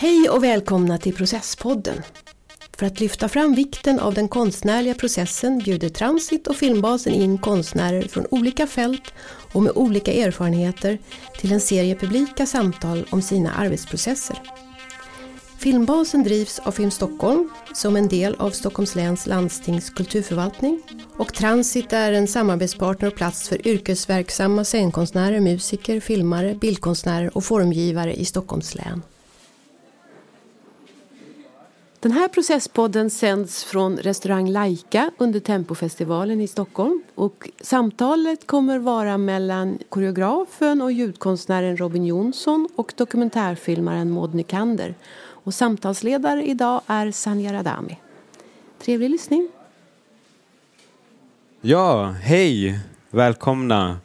Hej och välkomna till Processpodden. För att lyfta fram vikten av den konstnärliga processen bjuder Transit och Filmbasen in konstnärer från olika fält och med olika erfarenheter till en serie publika samtal om sina arbetsprocesser. Filmbasen drivs av Film Stockholm som en del av Stockholms läns landstings kulturförvaltning och Transit är en samarbetspartner och plats för yrkesverksamma scenkonstnärer, musiker, filmare, bildkonstnärer och formgivare i Stockholms län. Den här processpodden sänds från restaurang Laika under Tempofestivalen i Stockholm. Och samtalet kommer vara mellan koreografen och ljudkonstnären Robin Jonsson och dokumentärfilmaren Maud Nykander. Och samtalsledare idag är Sanja Radami. Trevlig lyssning! Ja, hej! Välkomna!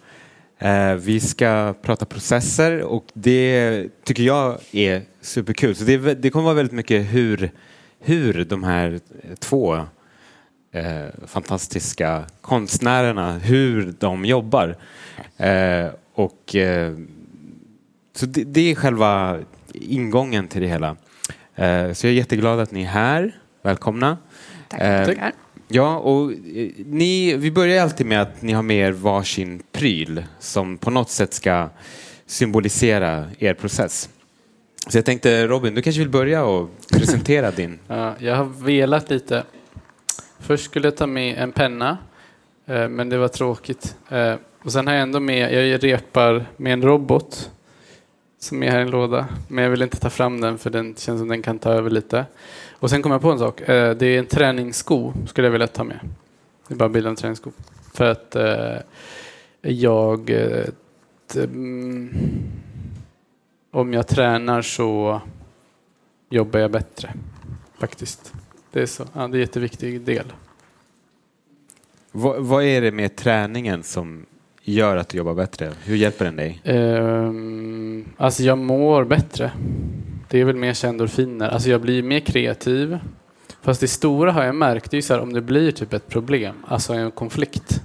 Eh, vi ska prata processer och det tycker jag är superkul. Så det, det kommer vara väldigt mycket hur hur de här två eh, fantastiska konstnärerna, hur de jobbar. Eh, och, eh, så det, det, är själva ingången till det hela. Eh, så jag är jätteglad att ni är här. Välkomna. Tackar. Eh, ja, och eh, ni, vi börjar alltid med att ni har med er varsin pryl som på något sätt ska symbolisera er process. Så jag tänkte Robin, du kanske vill börja och presentera din? Ja, jag har velat lite. Först skulle jag ta med en penna, eh, men det var tråkigt. Eh, och sen har jag ändå med, jag repar med en robot som är här i en låda, men jag vill inte ta fram den för den känns som den kan ta över lite. Och sen kom jag på en sak, eh, det är en träningssko skulle jag vilja ta med. Det är bara bilden av en träningssko. För att jag mm, om jag tränar så jobbar jag bättre. Faktiskt. Det är, så. Ja, det är en jätteviktig del. Vad, vad, är det med träningen som gör att du jobbar bättre? Hur hjälper den dig? Um, alltså jag mår bättre. Det är väl mer endorfiner. Alltså jag blir mer kreativ. Fast det stora har jag märkt, det är så här, om det blir typ ett problem, alltså en konflikt.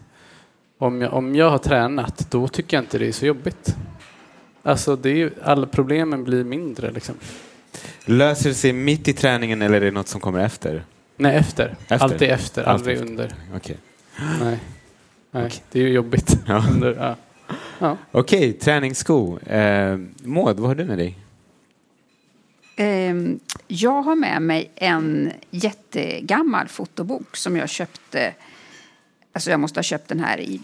Om jag, om jag har tränat, då tycker jag inte det är så jobbigt. Alltså det är ju, alla problemen blir mindre liksom. Löser det sig mitt i träningen eller är det något som kommer efter? Nej, efter. efter. Alltid efter, aldrig efter. under. Okay. Nej, Nej okay. det är ju jobbigt. Ja. Under, ja. ja. Okej, okay, träningssko. Eh, Maud, vad har du med dig? Eh, jag har med mig en jättegammal fotobok som jag köpte Alltså jag måste ha köpt den här i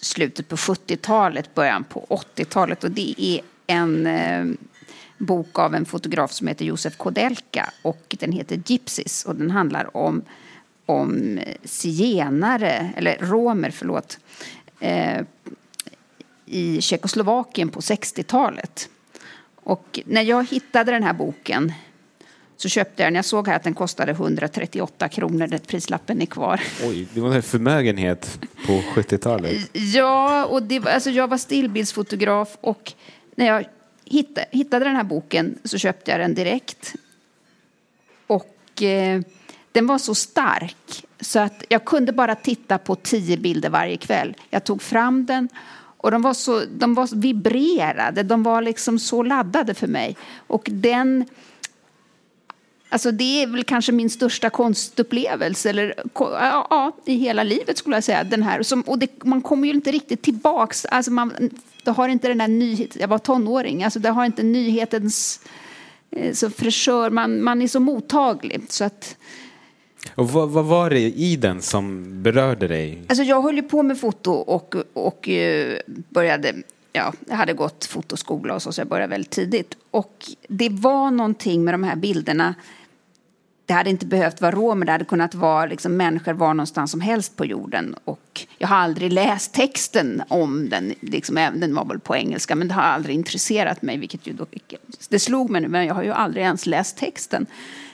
slutet på 70-talet, början på 80-talet. Och det är en eh, bok av en fotograf som heter Josef Kodelka och den heter Gypsies och den handlar om, om eh, zigenare, eller romer, förlåt, eh, i Tjeckoslovakien på 60-talet. Och när jag hittade den här boken så köpte jag den. Jag såg här att den kostade 138 kronor, det prislappen är kvar. Oj, det var en förmögenhet på 70-talet. Ja, och det alltså jag var stillbildsfotograf och när jag hittade, hittade den här boken så köpte jag den direkt. Och eh, den var så stark så att jag kunde bara titta på tio bilder varje kväll. Jag tog fram den och de var, så, de var vibrerade, de var liksom så laddade för mig. Och den Alltså det är väl kanske min största konstupplevelse eller, ja, ja, i hela livet skulle jag säga. Den här. Som, och det, man kommer ju inte riktigt tillbaks. Alltså man, det har inte den här nyheten, jag var tonåring, alltså det har inte nyhetens eh, så fräschör, man, man är så mottaglig. Så att, och vad, vad, var det i den som berörde dig? Alltså jag höll ju på med foto och, och uh, började ja, jag hade gått fotoskola och så, så jag började väldigt tidigt. Och det var någonting med de här bilderna det hade inte behövt vara romer, det hade kunnat vara liksom människor var någonstans som helst på jorden. Och jag har aldrig läst texten om den, liksom, även den var väl på engelska, men det har aldrig intresserat mig, vilket ju då, det slog mig nu, men jag har ju aldrig ens läst texten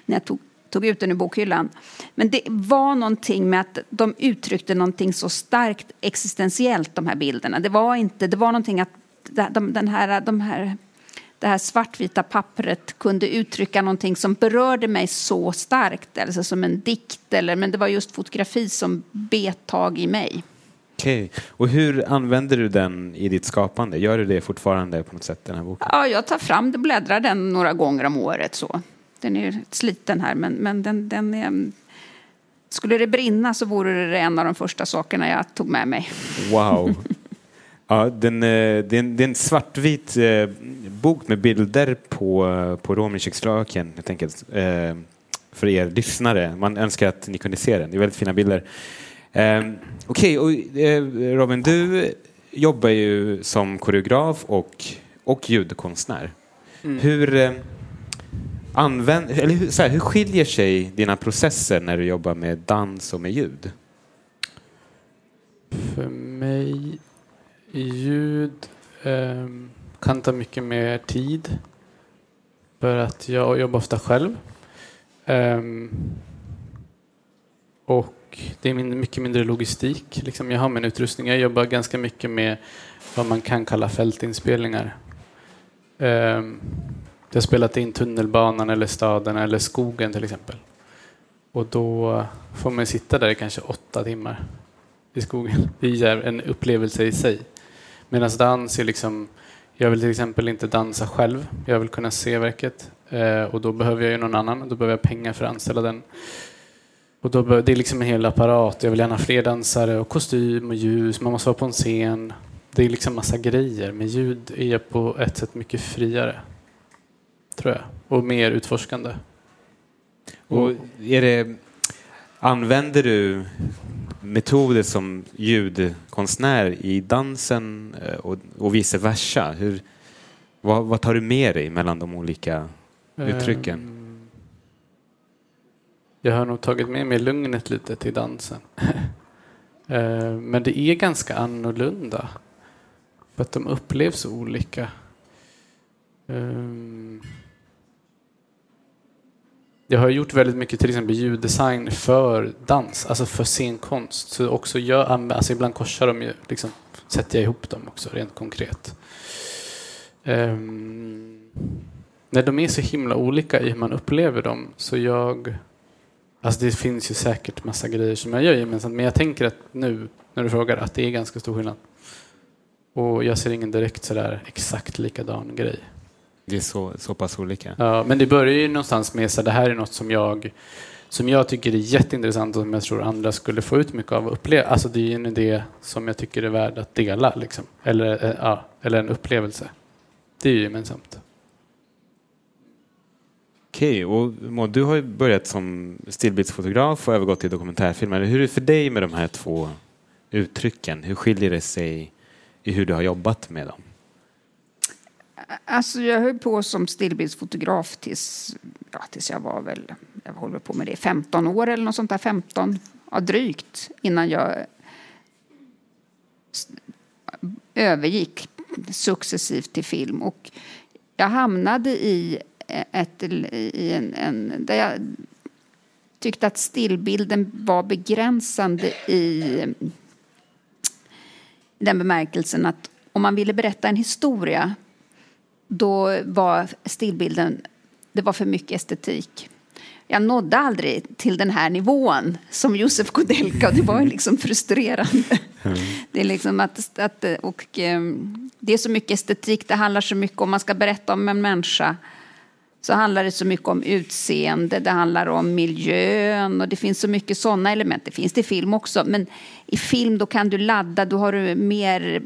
när jag tog, tog ut den ur bokhyllan. Men det var någonting med att de uttryckte någonting så starkt existentiellt, de här bilderna. Det var inte, det var någonting att de, den här, de här det här svartvita pappret kunde uttrycka någonting som berörde mig så starkt, alltså som en dikt, eller, men det var just fotografi som bet tag i mig. Okej. Och hur använder du den i ditt skapande? Gör du det fortfarande på något sätt, den här boken? Ja, jag tar fram den, bläddrar den några gånger om året. Så. Den är sliten här, men, men den, den är... Skulle det brinna så vore det en av de första sakerna jag tog med mig. Wow. Ja, den, eh, det, är en, det är en svartvit eh, bok med bilder på, eh, på rom i Tjeckoslovakien, helt enkelt. För er lyssnare. Man önskar att ni kunde se den. Det är väldigt fina bilder. Eh, Okej, okay, Robin, du jobbar ju som koreograf och, och ljudkonstnär. Mm. Hur, använd, eller hur, så här, hur skiljer sig dina processer när du jobbar med dans och med ljud? För mig, ljud eh, kan ta mycket mer tid. För att jag jobbar ofta själv. Eh, och det är mycket mindre logistik. Liksom jag har min utrustning. Jag jobbar ganska mycket med vad man kan kalla fältinspelningar. Um, jag har spelat in tunnelbanan eller staden eller skogen till exempel. Och då får man sitta där i kanske åtta timmar i skogen. Det är en upplevelse i sig. Medan dans är liksom, jag vill till exempel inte dansa själv. Jag vill kunna se verket. Eh, och då behöver jag ju någon annan. Då behöver jag pengar för att anställa den. Och då det är liksom en hel apparat. Jag vill gärna ha fler dansare och kostym och ljus. Man måste vara på en scen. Det är liksom massa grejer. Med ljud är jag på ett sätt mycket friare. Tror jag. Och mer utforskande. Och är det, använder du metoder som ljudkonstnär i dansen eh, och, och vice versa? Hur, vad, vad tar du med dig mellan de olika uttrycken? Um, jag har nog tagit med mig lugnet lite till dansen. uh, men det är ganska annorlunda. För att de upplevs olika. Jag har gjort väldigt mycket till exempel ljuddesign för dans, alltså för scenkonst. Så också jag, alltså ibland korsar de ju, liksom, sätter jag ihop dem också rent konkret. Um, när de är så himla olika i hur man upplever dem så jag Alltså det finns ju säkert massa grejer som jag gör gemensamt men jag tänker att nu när du frågar att det är ganska stor skillnad. Och jag ser ingen direkt sådär exakt likadan grej. Det är så, så pass olika? Ja, men det börjar ju någonstans med att det här är något som jag som jag tycker är jätteintressant och som jag tror andra skulle få ut mycket av att uppleva. Alltså det är en idé som jag tycker är värd att dela. Liksom. Eller, eh, ja, eller en upplevelse. Det är ju gemensamt. Okej, och Maud, du har ju börjat som stillbildsfotograf och övergått till dokumentärfilmare. Hur är det för dig med de här två uttrycken? Hur skiljer det sig i hur du har jobbat med dem? Alltså jag höll på som stillbildsfotograf tills, ja, tills jag var väl, jag håller på med det 15 år eller något sånt där, 15, ja, drygt innan jag övergick successivt till film. Och jag hamnade i, ett, i en, en, där jag tyckte att stillbilden var begränsande i den bemärkelsen att om man ville berätta en historia då var stillbilden det var för mycket estetik. Jag nådde aldrig till den här nivån som Josef Kodelka och det var liksom frustrerande. Mm. Det är liksom att, att och, um, det är så mycket estetik, det handlar så mycket om man ska berätta om en människa så handlar det så mycket om utseende, det handlar om miljön och det finns så mycket sådana element. Det finns det i film också, men i film då kan du ladda, då har du mer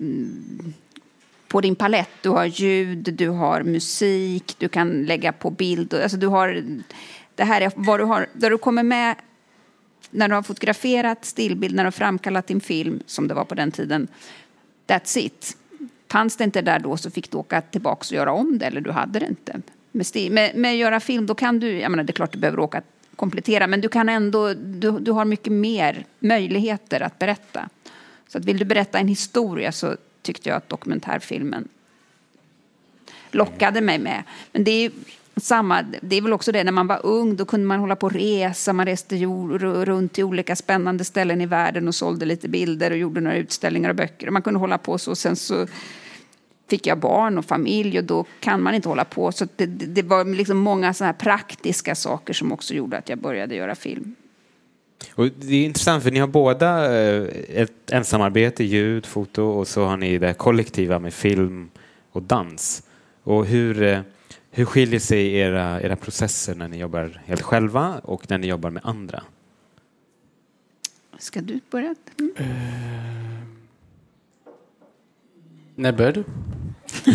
på din palett. Du har ljud, du har musik, du kan lägga på bild. Alltså du har, det här är vad du har, där du kommer med när du har fotograferat stillbild, när du har framkallat din film, som det var på den tiden. That's it. Fanns det inte där då så fick du åka tillbaka och göra om det, eller du hade det inte. Med, stil, med, med att göra film, då kan du, jag menar det är klart du behöver åka komplettera, men du kan ändå, du, du har mycket mer möjligheter att berätta. Så att vill du berätta en historia så tyckte jag att dokumentärfilmen lockade mig med. Men det är samma, det är väl också det när man var ung, då kunde man hålla på och resa, man reste runt till olika spännande ställen i världen och sålde lite bilder och gjorde några utställningar och böcker. Man kunde hålla på så. Sen så fick jag barn och familj och då kan man inte hålla på. Så det, det var liksom många sådana här praktiska saker som också gjorde att jag började göra film. Och det är intressant för ni har båda eh, ett ensamarbete, ljud, foto och så har ni det kollektiva med film och dans. Och hur, eh, hur skiljer sig era, era processer när ni jobbar helt själva och när ni jobbar med andra? Ska du börja? Mm. Uh, när börjar du?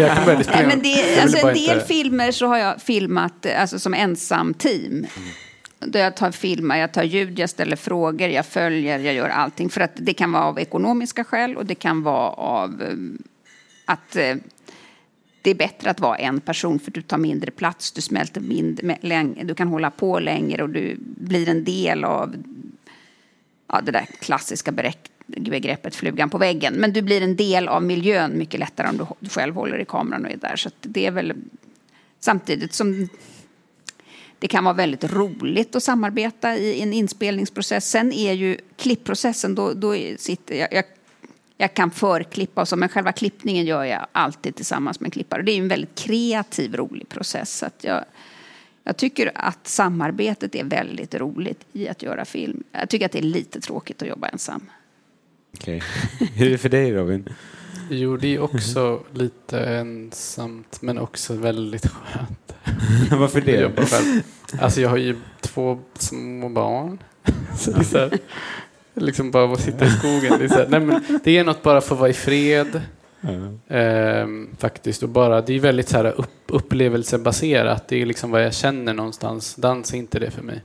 jag kan börja Nej, men det, alltså, en del inte... filmer så har jag filmat alltså, som ensam team. Mm. Då jag tar filmer, jag tar ljud, jag ställer frågor, jag följer, jag gör allting. För att det kan vara av ekonomiska skäl och det kan vara av eh, att eh, det är bättre att vara en person för du tar mindre plats, du smälter mindre, du kan hålla på längre och du blir en del av ja, det där klassiska begreppet flugan på väggen. Men du blir en del av miljön mycket lättare om du själv håller i kameran och är där. Så det är väl samtidigt som det kan vara väldigt roligt att samarbeta i en inspelningsprocess. Sen är ju klippprocessen, då, då sitter jag, jag, jag kan förklippa och så, men själva klippningen gör jag alltid tillsammans med en klippare. Det är en väldigt kreativ, rolig process. Så att jag, jag tycker att samarbetet är väldigt roligt i att göra film. Jag tycker att det är lite tråkigt att jobba ensam. Okay. Hur är det för dig Robin? Jo, det är också lite ensamt men också väldigt skönt. Varför det? Jag, själv. Alltså jag har ju två små barn. Så det är så här, liksom bara att sitta i skogen. Det är, så här, nej, men det är något bara för att vara i fred. Mm. Ehm, faktiskt. Och bara, det är väldigt så här upp, upplevelsebaserat. Det är liksom vad jag känner någonstans. Dans är inte det för mig.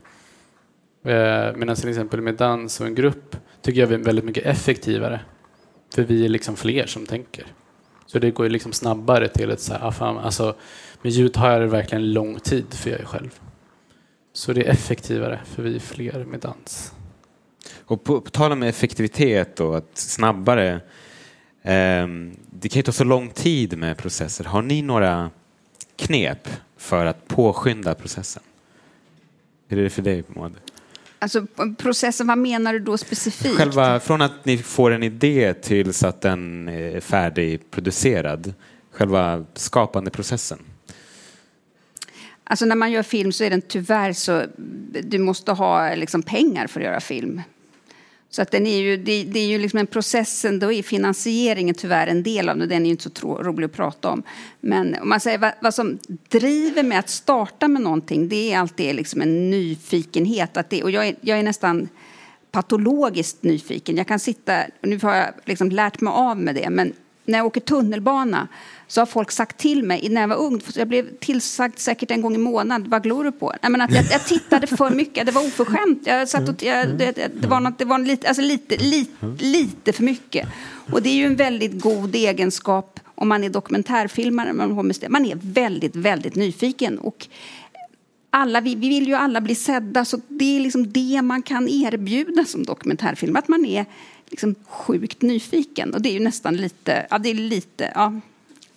Ehm, Medan till exempel med dans och en grupp tycker jag vi är väldigt mycket effektivare. För vi är liksom fler som tänker. Så det går ju liksom snabbare till ett så här, ah, alltså med ljud har jag det verkligen lång tid för jag är själv. Så det är effektivare för vi är fler med dans. Och på, på tal om effektivitet och att snabbare. Eh, det kan ju ta så lång tid med processer. Har ni några knep för att påskynda processen? Hur är det för dig, Maud? Alltså processen, vad menar du då specifikt? Själva, från att ni får en idé tills att den är färdigproducerad. Själva skapande processen. Alltså när man gör film så är den tyvärr så, du måste ha liksom pengar för att göra film. Så att den är ju, det, det är ju liksom en process då är finansieringen tyvärr en del av den. Den är ju inte så tro, rolig att prata om. Men om man säger vad, vad, som driver mig att starta med någonting, det är alltid liksom en nyfikenhet. Att det, och jag är, jag är nästan patologiskt nyfiken. Jag kan sitta, nu har jag liksom lärt mig av med det, men när jag åker tunnelbana så har folk sagt till mig när jag var ung, jag blev tillsagd säkert en gång i månaden, vad glor du på? Jag, menar, jag, jag tittade för mycket, det var oförskämt. Jag satt och, jag, det, det, var, något, det var lite, alltså lite, lite, lite för mycket. Och det är ju en väldigt god egenskap om man är dokumentärfilmare, man är väldigt, väldigt nyfiken. Och alla, vi, vi vill ju alla bli sedda, så det är liksom det man kan erbjuda som dokumentärfilm, att man är liksom sjukt nyfiken. Och det är ju nästan lite, ja det är lite, ja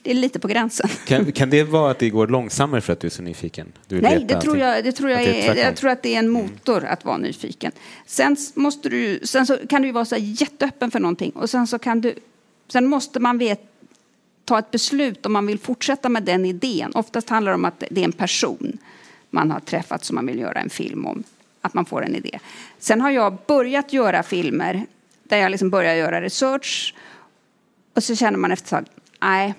det är lite på gränsen. Kan, kan det vara att det går långsammare för att du är så nyfiken? Nej, det tror jag, det tror jag, är, jag tror att det är en mm. motor att vara nyfiken. Sen, måste du, sen så kan du vara så jätteöppen för någonting och sen så kan du, sen måste man vet, ta ett beslut om man vill fortsätta med den idén. Oftast handlar det om att det är en person man har träffat som man vill göra en film om. Att man får en idé. Sen har jag börjat göra filmer där jag liksom börjar göra research och så känner man efter ett tag, nej,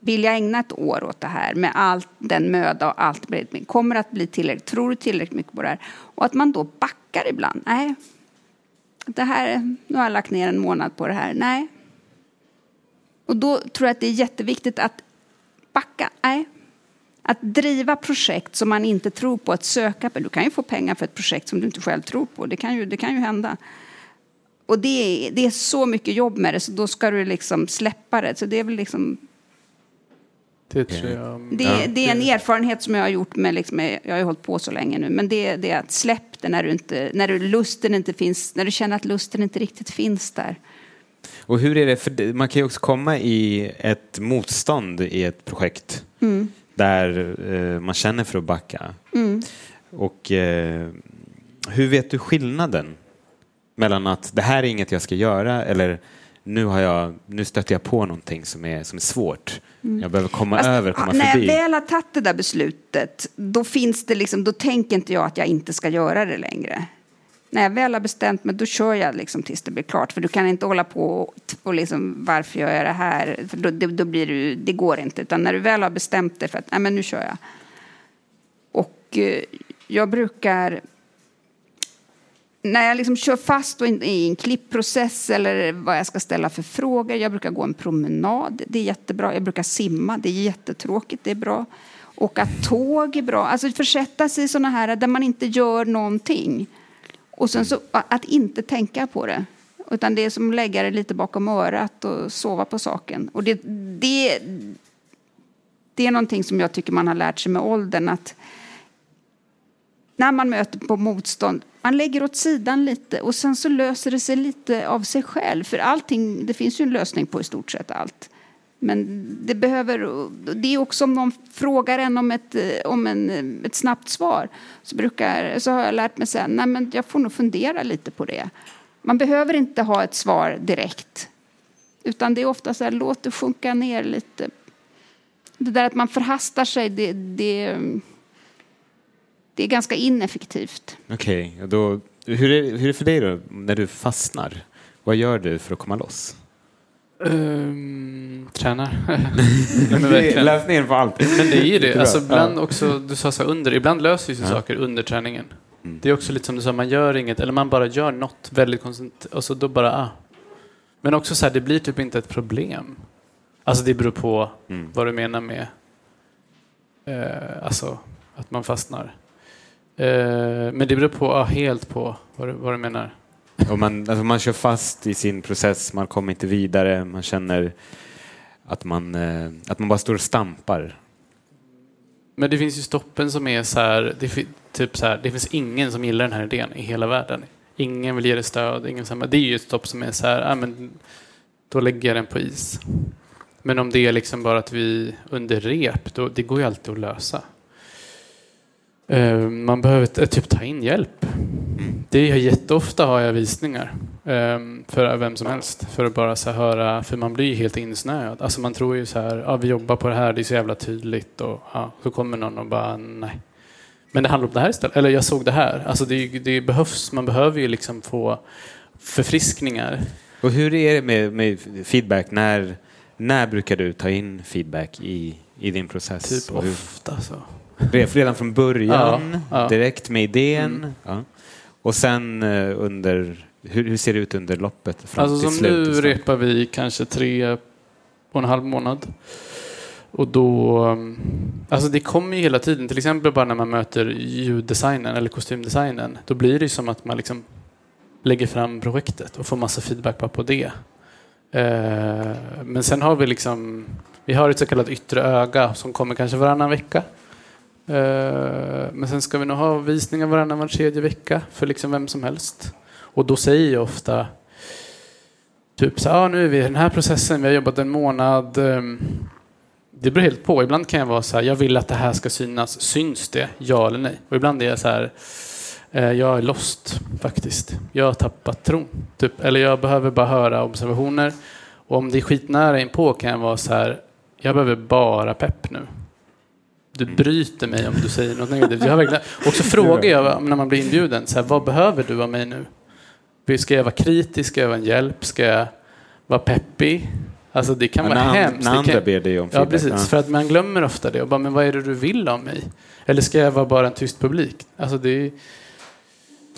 vill jag ägna ett år åt det här med all den möda och allt kommer att bli tillräckligt, tror du tillräckligt mycket på det här? Och att man då backar ibland. Nej, det här, nu har jag lagt ner en månad på det här. Nej. Och då tror jag att det är jätteviktigt att backa. Nej. Att driva projekt som man inte tror på, att söka på. Du kan ju få pengar för ett projekt som du inte själv tror på. Det kan ju, det kan ju hända. Och det är, det är så mycket jobb med det, så då ska du liksom släppa det. Så det är väl liksom det, tror jag. Det, ja. det, är en erfarenhet som jag har gjort med, liksom, jag har ju hållit på så länge nu, men det, det är att släpp det när, du inte, när du, lusten inte finns, när du känner att lusten inte riktigt finns där. Och hur är det, för man kan ju också komma i ett motstånd i ett projekt mm. Där eh, man känner för att backa. Mm. Och eh, hur vet du skillnaden mellan att det här är inget jag ska göra eller nu, har jag, nu stöter jag på någonting som är, som är svårt. Mm. Jag behöver komma alltså, över, komma när förbi. När jag väl har tagit det där beslutet, då, finns det liksom, då tänker inte jag att jag inte ska göra det längre när jag väl har bestämt mig, då kör jag liksom tills det blir klart. För du kan inte hålla på och, och liksom, varför gör jag det här? För då, det, då blir du, det går inte. Utan när du väl har bestämt dig för att, nej men nu kör jag. Och eh, jag brukar när jag liksom kör fast i en klippprocess eller vad jag ska ställa för frågor. Jag brukar gå en promenad, det är jättebra. Jag brukar simma, det är jättetråkigt, det är bra. Åka tåg är bra. Alltså försätta sig i sådana här där man inte gör någonting. Och sen så att inte tänka på det. Utan det är som att lägga det lite bakom örat och sova på saken. Och det, det, det är någonting som jag tycker man har lärt sig med åldern. Att när man möter på motstånd, man lägger åt sidan lite och sen så löser det sig lite av sig själv. För allting, det finns ju en lösning på i stort sett allt. Men det behöver, det är också om någon frågar en om ett, om en, ett snabbt svar så, brukar, så har jag lärt mig sen, nej men jag får nog fundera lite på det. Man behöver inte ha ett svar direkt. Utan det är ofta så här, låt det sjunka ner lite. Det där att man förhastar sig, det, det, det är ganska ineffektivt. Okej, okay, hur, är, hur är det för dig då när du fastnar? Vad gör du för att komma loss? Um, tränar. Läs ner på allt. Men det är ju det. Alltså, ibland också, du sa så under, ibland löser sig ja. saker under träningen. Mm. Det är också lite som du sa, man gör inget, eller man bara gör något väldigt konstant, och så då bara, ah. Men också så här, det blir typ inte ett problem. Alltså det beror på mm. vad du menar med, eh, alltså att man fastnar. Eh, men det beror på, ah, helt på vad du, vad du menar. Och man, alltså man kör fast i sin process, man kommer inte vidare, man känner att man, eh, att man bara står och stampar. Men det finns ju stoppen som är så här, det, typ så här, det finns ingen som gillar den här idén i hela världen. Ingen vill ge det stöd, ingen samma. Det är ju ett stopp som är så här, ah, men då lägger jag den på is. Men om det är liksom bara att vi under rep, då, det går ju alltid att lösa. Eh, man behöver typ ta in hjälp. Det är jätteofta har jag visningar um, för vem som helst. För att bara så höra, för man blir helt insnöad. Alltså man tror ju så här, ja, vi jobbar på det här, det är så jävla tydligt. Och ja, så kommer någon och bara, nej. Men det handlar om det här istället. Eller jag såg det här. Alltså det, det behövs, man behöver ju liksom få förfriskningar. Och hur är det med, med feedback? När, när brukar du ta in feedback i, i din process? Typ ofta så. Redan från början, ja, ja. direkt med idén? Mm. Ja. Och sen eh, under, hur, hur, ser det ut under loppet? Fram alltså till som slut nu repar vi kanske tre och en halv månad. Och då, mm, alltså det kommer ju hela tiden, till exempel bara när man möter ljuddesignen eller kostymdesignen, då blir det ju som att man liksom lägger fram projektet och får massa feedback på det. Eh, men sen har vi liksom, vi har ett så kallat yttre öga som kommer kanske varannan vecka. Eh, men sen ska vi nog ha visningar varannan var tredje vecka för liksom vem som helst. Och då säger jag ofta typ så ah, nu är vi i den här processen, vi har jobbat en månad. Ehm, det beror helt på. Ibland kan jag vara så här, jag vill att det här ska synas. Syns det? Ja eller nej? Och ibland är jag så här, eh, jag är lost faktiskt. Jag har tappat tron. Typ. Eller jag behöver bara höra observationer. Och om det är skitnära inpå kan jag vara så här, jag behöver bara pepp nu du bryter mig om du säger något negativt. Jag verkligen, och så frågar jag när man blir inbjuden, så här, vad behöver du av mig nu? Ska jag vara kritisk? Ska jag vara en hjälp? Ska jag vara peppig? Alltså det kan ja, vara när, hemskt. När andra kan, ber dig om feedback. Ja, precis. Ja. För att man glömmer ofta det. Och bara, men vad är det du vill av mig? Eller ska jag vara bara en tyst publik? Alltså det är...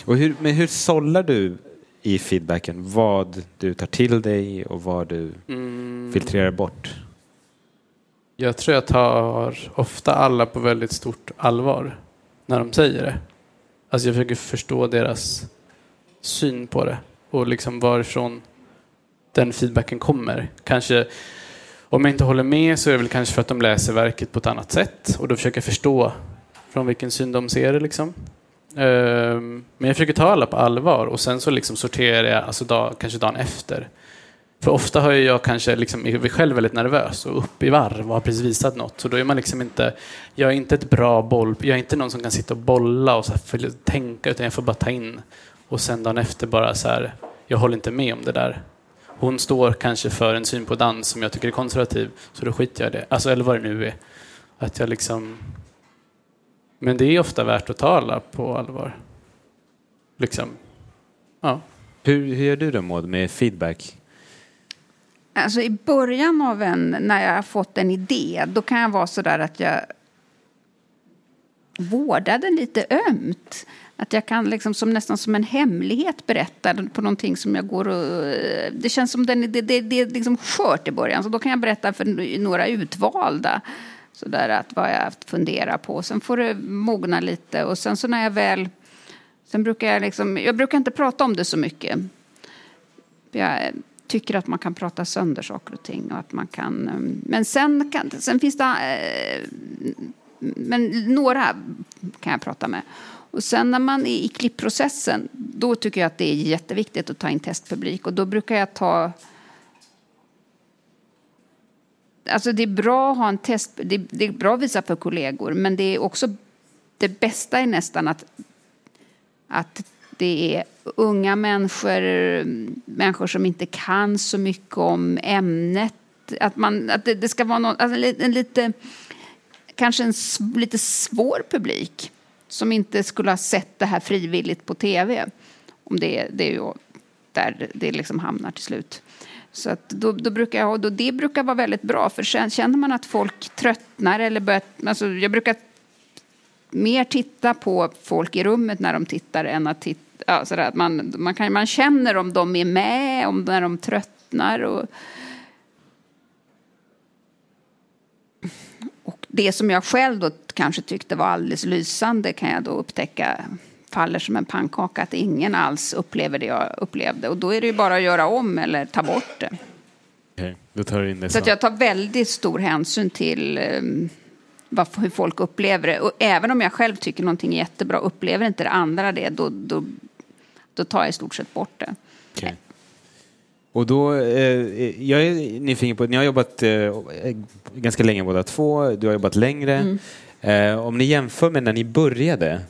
och hur, men hur sållar du i feedbacken vad du tar till dig och vad du mm. filtrerar bort? Jag tror jag tar ofta alla på väldigt stort allvar när de säger det. Alltså jag försöker förstå deras syn på det och liksom varifrån den feedbacken kommer. Kanske om jag inte håller med så är det väl kanske för att de läser verket på ett annat sätt och då försöker jag förstå från vilken syn de ser det. Liksom. Ehm, men jag försöker ta alla på allvar och sen så liksom sorterar jag, alltså dag, kanske dagen efter, för ofta har jag kanske liksom, är själv väldigt nervös och upp i varv och har precis visat något. Så då är man liksom inte, jag är inte ett bra boll, jag är inte någon som kan sitta och bolla och så här, tänka utan jag får bara ta in. Och sen dagen efter bara så här, jag håller inte med om det där. Hon står kanske för en syn på dans som jag tycker är konservativ, så då skiter jag i det. Alltså, eller vad det nu är. Att jag liksom... Men det är ofta värt att tala på allvar. Liksom. Ja. Hur, hur gör du då Maud med feedback? Alltså i början av en, när jag har fått en idé, då kan jag vara så där att jag vårdar den lite ömt. Att jag kan liksom som, nästan som en hemlighet berätta på någonting som jag går och... Det känns som den, det, det, det är liksom skört i början, så då kan jag berätta för några utvalda. Så där att vad jag funderar på. Sen får det mogna lite och sen så när jag väl... Sen brukar jag liksom... Jag brukar inte prata om det så mycket. Jag tycker att man kan prata sönder saker och ting och att man kan... Ehm, men sen, kan, sen finns det... eh, Men några kan jag prata med. Och sen när man är i klippprocessen, då tycker jag att det är jätteviktigt att ta in testpublik. Och då brukar jag ta... Alltså det är bra att ha en test... Det, det är bra att visa för kollegor, men det är också... Det bästa är nästan att, att det är unga människor, människor som inte kan så mycket om ämnet. Att, man, att det, det ska vara någon, alltså en lite, kanske en lite svår publik som inte skulle ha sett det här frivilligt på tv. Om det, det är ju där det liksom hamnar till slut. Så att då, då brukar jag, då det brukar vara väldigt bra, för sen känner man att folk tröttnar eller börjar... Alltså jag brukar mer titta på folk i rummet när de tittar än att titta... Ja, sådär, att man, man, kan, man känner om de är med, om när de tröttnar. Och, och det som jag själv då kanske tyckte var alldeles lysande kan jag då upptäcka faller som en pannkaka, att ingen alls upplever det jag upplevde. Och då är det ju bara att göra om eller ta bort det. Det Så jag tar väldigt stor hänsyn till um, vad, hur folk upplever det. Och även om jag själv tycker någonting är jättebra, upplever inte det andra det, då, då, då tar jag i stort sett bort det. Okej. Och då, eh, jag är nyfiken på, ni har jobbat eh, ganska länge båda två, du har jobbat längre. Eh, om ni jämför med när ni började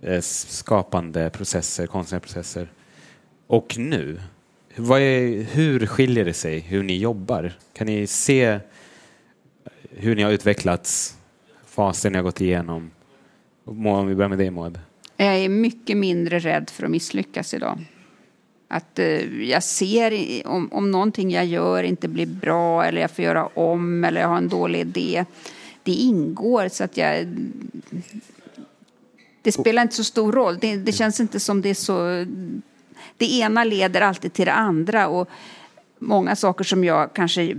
eh, skapande processer, konstnärliga processer och nu. Är, hur skiljer det sig hur ni jobbar? Kan ni se hur ni har utvecklats, faser ni har gått igenom? Om vi börjar med dig Maud. Jag är mycket mindre rädd för att misslyckas idag. Att eh, jag ser i- om, om någonting jag gör inte blir bra eller jag får göra om eller jag har en dålig idé. Det ingår så att jag... Det spelar inte så stor roll. Det, det känns inte som det är så... Det ena leder alltid till det andra. Och många saker som jag kanske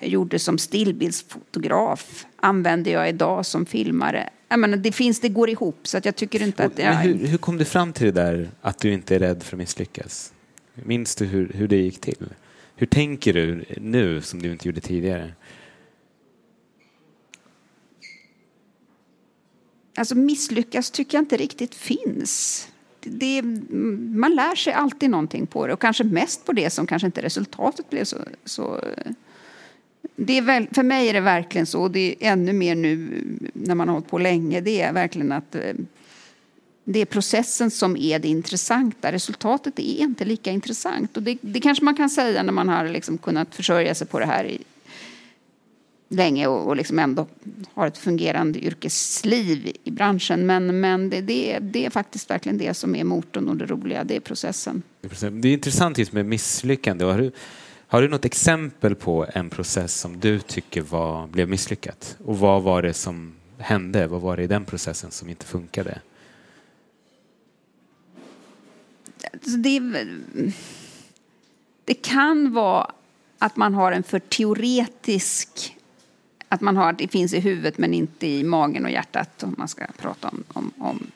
gjorde som stillbildsfotograf använder jag idag som filmare. Jag menar, det, finns, det går ihop, så att jag tycker inte att... Jag, hur, hur kom du fram till det där att du inte är rädd för att misslyckas? Minns du hur, hur det gick till? Hur tänker du nu som du inte gjorde tidigare? Alltså misslyckas tycker jag inte riktigt finns. Det, det, man lär sig alltid någonting på det och kanske mest på det som kanske inte resultatet blev så... så det är väl, för mig är det verkligen så och det är ännu mer nu eh, när man har hållit på länge. Det är verkligen att eh, det är processen som är det intressanta. Resultatet är inte lika intressant. Och det, det kanske man kan säga när man har liksom kunnat försörja sig på det här i, länge och, och liksom ändå har ett fungerande yrkesliv i branschen. Men, men det, det, är, det är faktiskt verkligen det som är motorn och det roliga, det är processen. Det är intressant just med misslyckande. Har du, har du något exempel på en process som du tycker var, blev misslyckat? Och vad var det som hände? Vad var det i den processen som inte funkade? Alltså, det, det kan vara att man har en för teoretisk... Att man har, det finns i huvudet men inte i magen och hjärtat om man ska prata om, om, om,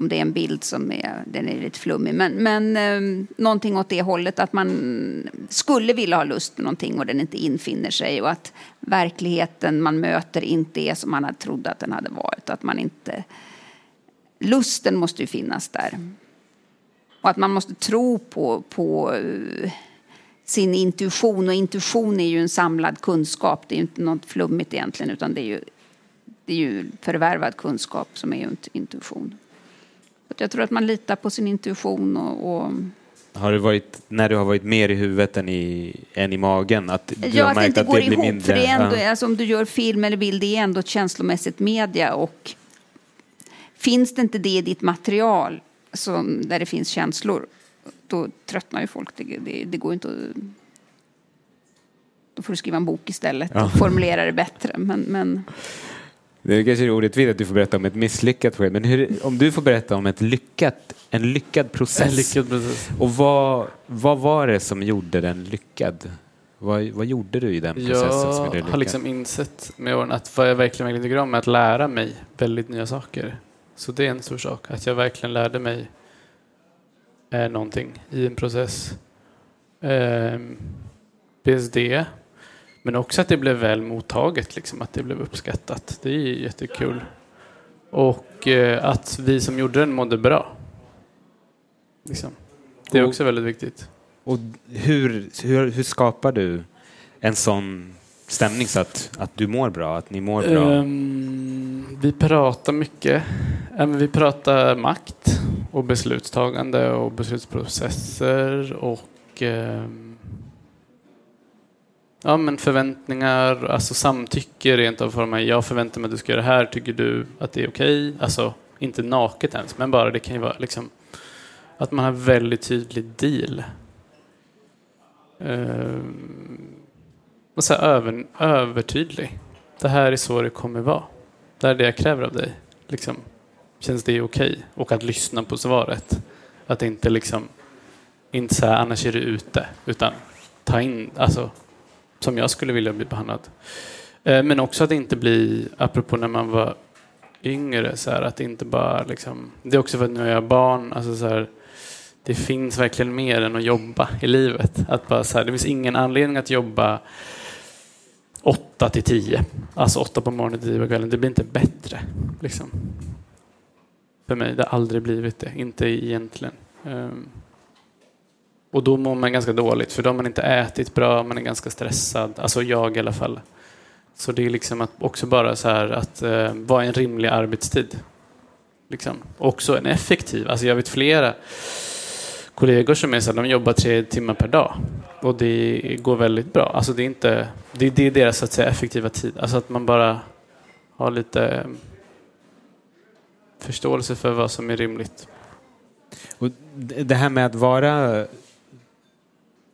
om det är en bild som är, den är lite flummig. Men, men eh, någonting åt det hållet att man skulle vilja ha lust med någonting och den inte infinner sig och att verkligheten man möter inte är som man hade trodde att den hade varit. Att man inte, lusten måste ju finnas där. Och att man måste tro på, på eh, sin intuition. Och intuition är ju en samlad kunskap. Det är ju inte något flummigt egentligen utan det är ju, det är ju förvärvad kunskap som är ju intuition. Jag tror att man litar på sin intuition och, och Har det varit, när du har varit mer i huvudet än i, än i magen? Att du Ja, har att det märkt inte att går det blir ihop. mindre? För det är ändå, Ja. alltså, om du gör film eller bild, det är ändå ett känslomässigt media. Och finns det inte det i ditt material som, där det finns känslor, då tröttnar ju folk. Det, det, det går inte att... Då får du skriva en bok istället Ja. och formulera det bättre. Men, men Det kanske är orättvist att du får berätta om ett misslyckat projekt, men hur, om du får berätta om ett lyckat, en lyckad process. En lyckad process. Och vad, vad var det som gjorde den lyckad? Vad, vad gjorde du i den processen som gjorde Jag den lyckad? har liksom insett med åren att vad jag verkligen, verkligen tycker om är att lära mig väldigt nya saker. Så det är en stor sak, att jag verkligen lärde mig eh, någonting i en process. Eh, dels det, men också att det blev väl mottaget, liksom, att det blev uppskattat. Det är jättekul. Och eh, att vi som gjorde den mådde bra. Liksom. Det är också väldigt viktigt. Och hur, hur, hur skapar du en sån stämning så att, att du mår bra, att ni mår bra? Ehm, vi pratar mycket. Vi pratar makt och beslutstagande och beslutsprocesser och ehm, ja, men förväntningar, alltså samtycke rent av. för mig. jag förväntar mig att du ska göra det här, tycker du att det är okej? Alltså inte naket ens, men bara det kan ju vara liksom att man har väldigt tydlig deal. Ehm, och så här över, övertydlig. Det här är så det kommer vara. Det här är det jag kräver av dig. Liksom, känns det okej? Och att lyssna på svaret. Att inte liksom, inte så här, annars är du ute. Utan ta in, alltså som jag skulle vilja bli behandlad. Eh, men också att inte bli, apropå när man var yngre, så här, att inte bara liksom, det är också för att nu är jag barn, alltså så här, det finns verkligen mer än att jobba i livet. Att bara så här, det finns ingen anledning att jobba 8 till 10. Alltså 8 på morgonen till 10 på kvällen. Det blir inte bättre. Liksom. För mig. Det har aldrig blivit det. Inte egentligen. Um. Och då mår man ganska dåligt. För då har man inte ätit bra. Man är ganska stressad. Alltså jag i alla fall. Så det är liksom att också bara så här att eh, vara en rimlig arbetstid. Liksom. Också en effektiv. Alltså jag vet flera kollegor som är så här, de jobbar tre timmar per dag. Och det går väldigt bra. Alltså det är inte, det, det är deras så att säga effektiva tid. Alltså att man bara har lite förståelse för vad som är rimligt. Och det här med att vara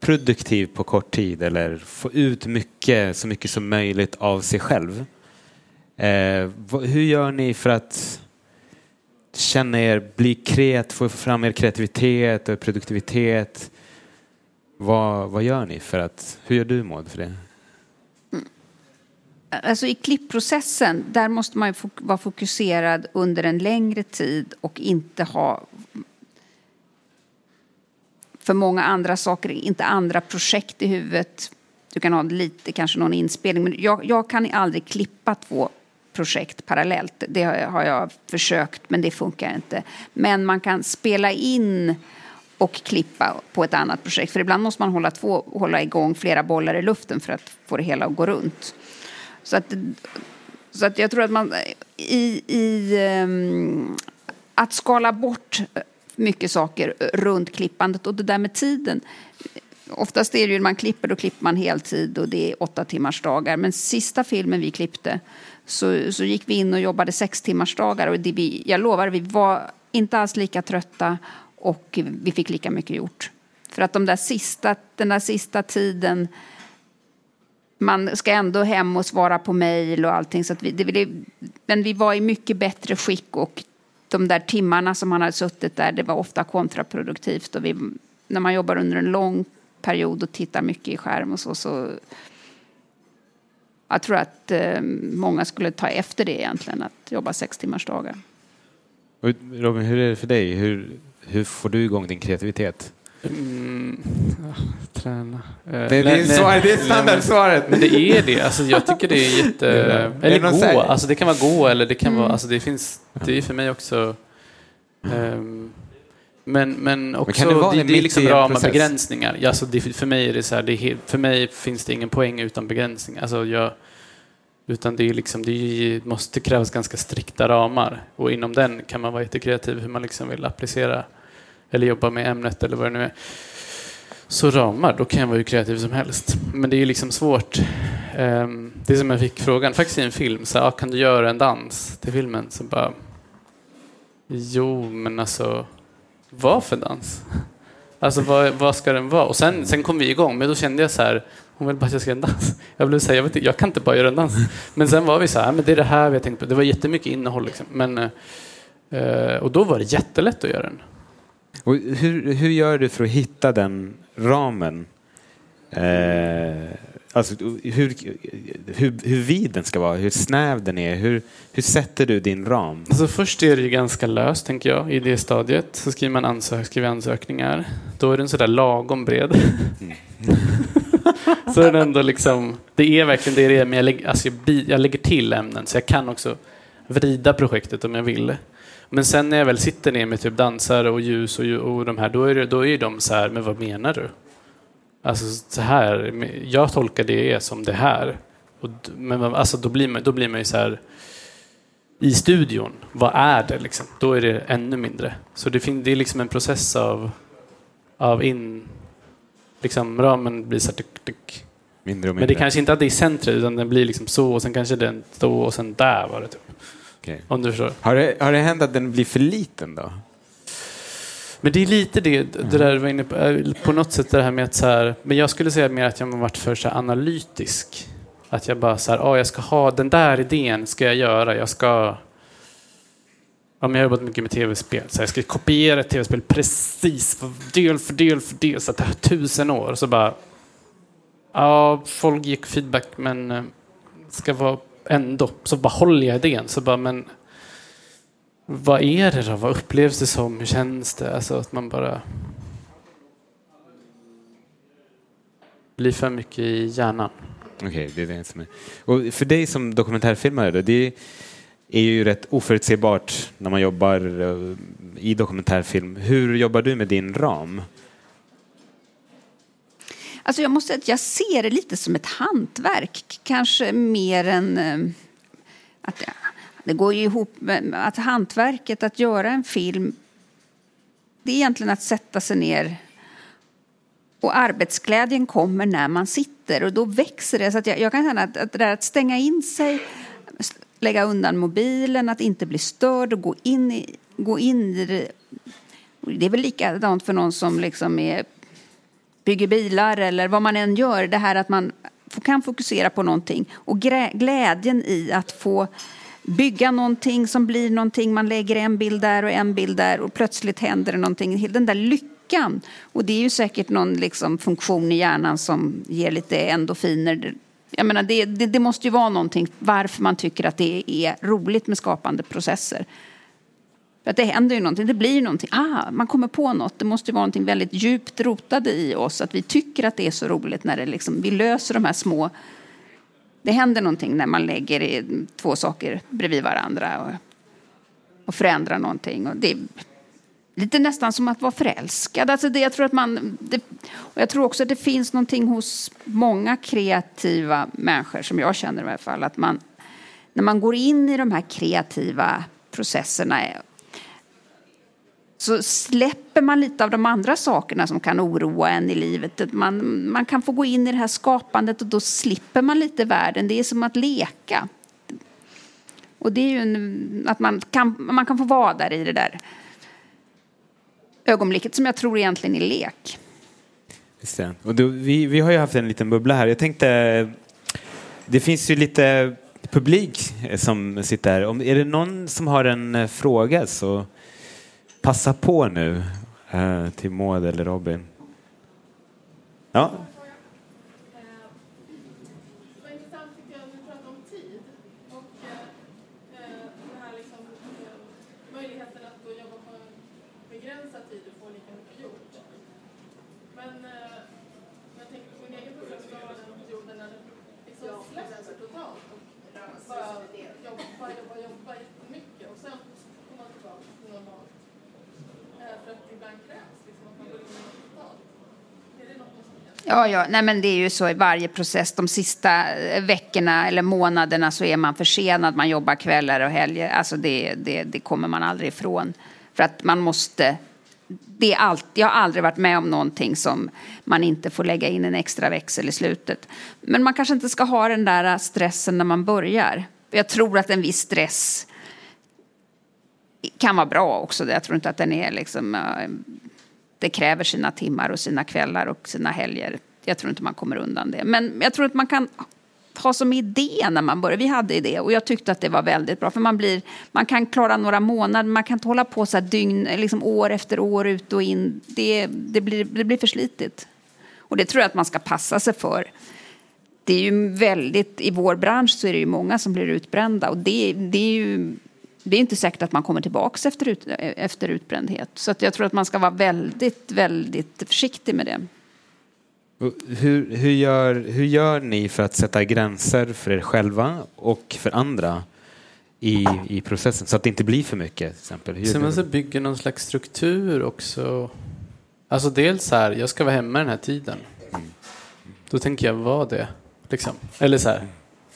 produktiv på kort tid eller få ut mycket, så mycket som möjligt av sig själv. Eh, hur gör ni för att känna er, bli kreat, få fram er kreativitet och produktivitet? Vad, vad gör ni för att, hur gör du Maud för det? Mm. Alltså i klippprocessen, där måste man ju vara fokuserad under en längre tid och inte ha för många andra saker, inte andra projekt i huvudet. Du kan ha lite, kanske någon inspelning, men jag, jag kan aldrig klippa två projekt parallellt. Det har jag, har jag försökt, men det funkar inte. Men man kan spela in och klippa på ett annat projekt. För ibland måste man hålla, två, hålla igång flera bollar i luften för att få det hela att gå runt. Så att, så att jag tror att man i, i um, att skala bort mycket saker runt klippandet och det där med tiden. Oftast är det ju när man klipper, då klipper man heltid och det är åtta timmars dagar. Men sista filmen vi klippte så, så gick vi in och jobbade sex timmars dagar och det vi, jag lovar, vi var inte alls lika trötta och vi fick lika mycket gjort. För att de där sista, den där sista tiden man ska ändå hem och svara på mejl och allting. Så att vi, det, det, men vi var i mycket bättre skick och de där timmarna som man hade suttit där, det var ofta kontraproduktivt. Och vi, när man jobbar under en lång period och tittar mycket i skärm och så, så jag tror att eh, många skulle ta efter det egentligen, att jobba sex timmars dagar. Robin, hur är det för dig? Hur, hur får du igång din kreativitet? Mm, ja, träna. Eh, Det, nej, det, är, nej, svar, det är standardsvaret. Men det är det. Alltså, jag tycker det är jätte... Är. Är Eller gå. Alltså, det kan vara gå eller det kan Mm. vara... Alltså, det finns... Det är för mig också... ehm, men, men också, kan det vara det, det är liksom process? begränsningar. Ja, Alltså, det, för mig är det så här, det är för mig finns det ingen poäng utan begränsningar. Alltså, jag, utan det är liksom, det är, måste krävas ganska strikta ramar. Och inom den kan man vara jättekreativ hur man liksom vill applicera eller jobba med ämnet eller vad det nu är. Så ramar, då kan jag vara hur kreativ som helst. Men det är ju liksom svårt. Ehm, det är som jag fick frågan, faktiskt i en film, så här, ah, kan du göra en dans till filmen? Så bara, jo men alltså, vad för dans? Alltså vad, vad ska den vara? Och sen, sen kom vi igång, men då kände jag så här, hon vill bara att jag ska göra en dans. Jag blev säga, jag, vet, jag kan inte bara göra en dans. Men sen var vi så här, ah, men det är det här vi har tänkt på. Det var jättemycket innehåll liksom. Men, eh, och då var det jättelätt att göra den. Och hur, hur gör du för att hitta den ramen? Eh, alltså hur, hur, hur vid den ska vara, hur snäv den är. Hur, hur sätter du din ram? Alltså först är det ju ganska löst, tänker jag, i det stadiet. Så skriver man ansök, skriver ansökningar. Då är den sådär lagom bred. Mm. så är den ändå liksom, det är verkligen det det är, men jag lägger, alltså jag, jag lägger till ämnen så jag kan också vrida projektet om jag vill. Men sen när jag väl sitter ner med typ dansare och ljus och, och de här, då är, det, då är de så här, men vad menar du? Alltså så här, jag tolkar det som det här. Och, men alltså, då, blir man, då blir man ju så här, i studion, vad är det liksom? Då är det ännu mindre. Så det, det är liksom en process av, av in, liksom ramen blir så här, tuk, tuk. Mindre och mindre. Men det kanske inte att det är centret, utan den blir liksom så och sen kanske den så och sen där var det typ. Okay. Om du förstår. Har det, har det hänt att den blir för liten då? Men det är lite det, det där du var inne på, eh, på något sätt det här med att så här, men jag skulle säga mer att jag har varit för så analytisk. Att jag bara så här, oh, jag ska ha den där idén ska jag göra, jag ska Ja, jag har jobbat mycket med tv-spel, så jag ska kopiera ett tv-spel precis, för del för del för del, så att det har tusen år. Så bara, ja, folk gick feedback, men eh, ska vara ändå, så bara håller jag idén. Så bara, men vad är det då? Vad upplevs det som? Hur känns det? Alltså att man bara blir för mycket i hjärnan. Okej, okay, det är det som är. Och för dig som dokumentärfilmare då, det är ju rätt oförutsägbart när man jobbar eh, i dokumentärfilm. Hur jobbar du med din ram? Alltså jag måste säga att jag ser det lite som ett hantverk, kanske mer än eh, att eh, det går ju ihop med att hantverket, att göra en film, det är egentligen att sätta sig ner och arbetsglädjen kommer när man sitter och då växer det. Så att jag, jag kan känna att, att det där att stänga in sig, lägga undan mobilen, att inte bli störd och gå in i, gå in i det. Det är väl likadant för någon som liksom är, bygger bilar eller vad man än gör. Det här att man kan fokusera på någonting och glädjen i att få bygga någonting som blir någonting. Man lägger en bild där och en bild där och plötsligt händer det någonting. Den där lyckan. Och det är ju säkert någon liksom funktion i hjärnan som ger lite endorfiner. Jag menar, det, det, det måste ju vara någonting varför man tycker att det är roligt med skapande processer. För att det händer ju någonting, det blir någonting. Ah, man kommer på något. Det måste ju vara någonting väldigt djupt rotade i oss. Att vi tycker att det är så roligt när det liksom, vi löser de här små det händer någonting när man lägger två saker bredvid varandra och, och förändrar någonting. Och det är lite nästan som att vara förälskad. Alltså det, jag, tror att man, det, och jag tror också att det finns någonting hos många kreativa människor, som jag känner i alla fall, att man, när man går in i de här kreativa processerna så släpper man lite av de andra sakerna som kan oroa en i livet. Man, man kan få gå in i det här skapandet och då slipper man lite världen. Det är som att leka. Och det är ju en, att man kan, man kan få vara där i det där ögonblicket som jag tror egentligen är lek. Just det. Och då, vi, vi har ju haft en liten bubbla här. Jag tänkte, det finns ju lite publik som sitter här. Om, är det någon som har en eh, fråga så passa på nu eh, till Maud eller Robin. Ja. Ja, ja. Nej, men det är ju så i varje process. De sista eh, veckorna eller månaderna så är man försenad. Man jobbar kvällar och helger. Alltså det, det, det kommer man aldrig ifrån. För att man måste... Det är allt, jag har aldrig varit med om någonting som man inte får lägga in en extra växel i slutet. Men man kanske inte ska ha den där eh, stressen när man börjar. Jag tror att en viss stress kan vara bra också. Jag tror inte att den är liksom... Eh, det kräver sina timmar och sina kvällar och sina helger. Jag tror inte man kommer undan det. Men jag tror att man kan ha som idé när man börjar. Vi hade idé och jag tyckte att det var väldigt bra. För man, blir, man kan klara några månader, man kan inte hålla på så här dygn, liksom år efter år ut och in. Det, det, blir, det blir för slitigt. Och det tror jag att man ska passa sig för. Det är ju väldigt, i vår bransch så är det ju många som blir utbrända och det, det är ju det är inte säkert att man kommer tillbaka efter, ut, efter utbrändhet. Så att jag tror att man ska vara väldigt, väldigt försiktig med det. Hur, hur, gör, hur gör ni för att sätta gränser för er själva och för andra i, i processen så att det inte blir för mycket? Till exempel? Hur Så gör man du? så bygger någon slags struktur också. Alltså dels så här, jag ska vara hemma den här tiden. Då tänker jag vara det. Liksom. Eller så här,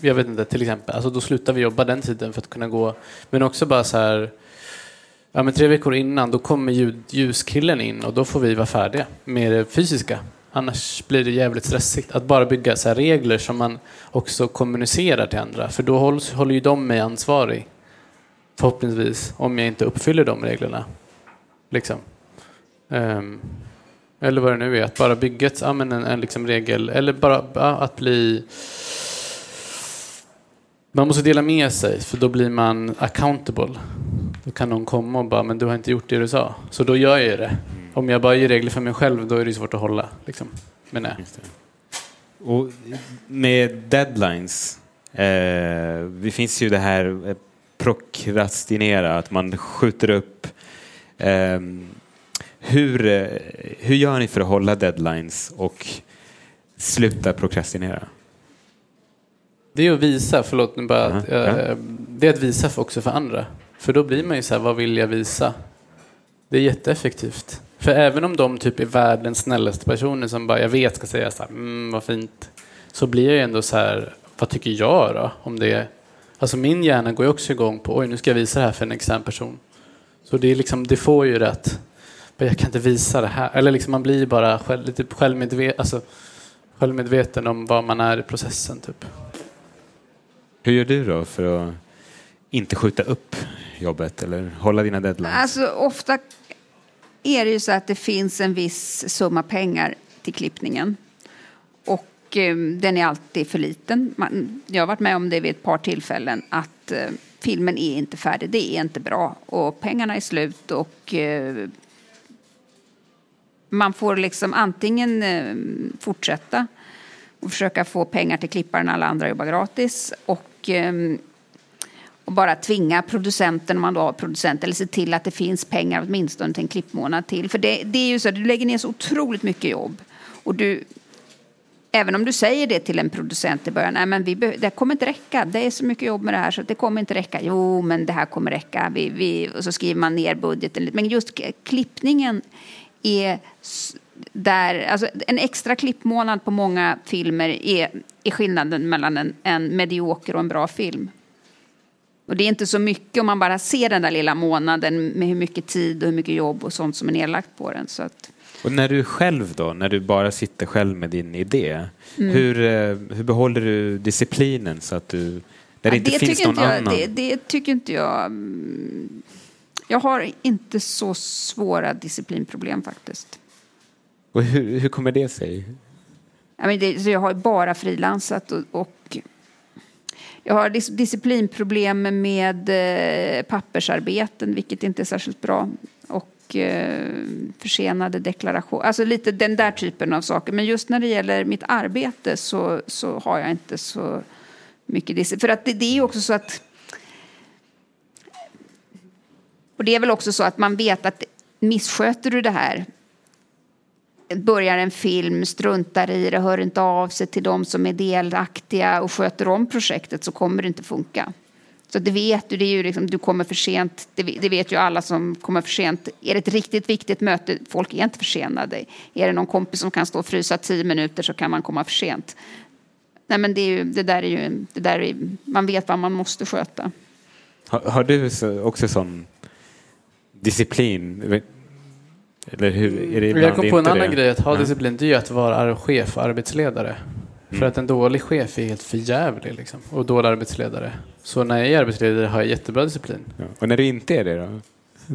jag vet inte, till exempel. Alltså då slutar vi jobba den tiden för att kunna gå. Men också bara så här, ja men tre veckor innan då kommer ljud, ljuskillen in och då får vi vara färdiga med det fysiska. Annars blir det jävligt stressigt att bara bygga så här regler som man också kommunicerar till andra. För då hålls, håller ju de mig ansvarig. Förhoppningsvis, om jag inte uppfyller de reglerna. Liksom. Um, eller vad det nu är, att bara bygga ett, ja, men en, en liksom regel, eller bara ja, att bli... Man måste dela med sig, för då blir man accountable. Då kan någon komma och bara, men du har inte gjort det du sa. Så då gör jag det. Om jag bara ger regler för mig själv, då är det svårt att hålla. Liksom. Men nej. Och med deadlines, eh, det finns ju det här eh, prokrastinera, att man skjuter upp. Eh, hur, eh, hur gör ni för att hålla deadlines och sluta prokrastinera? Det är att visa, förlåt nu bara, ja. eh, det är att visa för också för andra. För då blir man ju så här, vad vill jag visa? Det är jätteeffektivt. För även om de typ är världens snällaste personer som bara, jag vet, ska säga så här, mm, vad fint. Så blir jag ju ändå så här, vad tycker jag då? Om det är, alltså min hjärna går ju också igång på, oj nu ska jag visa det här för en extern person. Så det är liksom, det får ju rätt. Men jag kan inte visa det här. Eller liksom man blir bara själv, lite självmedveten, alltså, självmedveten om vad man är i processen typ. Hur gör du då för att inte skjuta upp jobbet eller hålla dina deadlines? Alltså ofta är det ju så att det finns en viss summa pengar till klippningen. Och eh, den är alltid för liten. Man, jag har varit med om det vid ett par tillfällen att eh, filmen är inte färdig, det är inte bra och pengarna är slut och eh, man får liksom antingen eh, fortsätta och försöka få pengar till klipparen när alla andra jobbar gratis och och, ehm, och bara tvinga producenten, om man då har producent, eller se till att det finns pengar åtminstone till en klippmånad till. För det, det är ju så att du lägger ner så otroligt mycket jobb. Och du, även om du säger det till en producent i början, nej men vi det kommer inte räcka, det är så mycket jobb med det här så det kommer inte räcka. Jo, men det här kommer räcka. Vi, vi, och så skriver man ner budgeten lite. Men just klippningen är där, alltså en extra klippmånad på många filmer är, är skillnaden mellan en, en medioker och en bra film. Och det är inte så mycket om man bara ser den där lilla månaden med hur mycket tid och hur mycket jobb och sånt som är nedlagt på den. Så att, Och när du själv då, när du bara sitter själv med din idé, Mm. hur, eh, hur behåller du disciplinen så att du, där det Ja, inte finns tycker någon inte jag, annan? Det, det tycker inte jag. mm, Jag har inte så svåra disciplinproblem faktiskt. Och hur, hur kommer det sig? Jag, men det, så jag har bara frilansat och, och jag har dis, disciplinproblem med eh, pappersarbeten, vilket inte är särskilt bra. Och eh, försenade deklarationer, alltså lite den där typen av saker. Men just när det gäller mitt arbete så, så har jag inte så mycket disciplin. För att det, det är ju också så att och det är väl också så att man vet att missköter du det här börjar en film, struntar i det, hör inte av sig till de som är delaktiga och sköter om projektet så kommer det inte funka. Så det vet du, det är ju liksom, du kommer för sent, det vet, ju alla som kommer för sent. Är det ett riktigt viktigt möte, folk är inte försenade. Är det någon kompis som kan stå och frysa tio minuter så kan man komma för sent. Nej men det, är ju, det där är ju, det där är, man vet vad man måste sköta. Har, har du också sån disciplin? Eller hur? Är det ibland Jag kom på en annan det? grej att ha disciplin, det är ju att vara ar- chef och arbetsledare. För att en dålig chef är helt förjävlig liksom. Och dålig arbetsledare. Så när jag är arbetsledare har jag jättebra disciplin. Ja. Och när du inte är det då?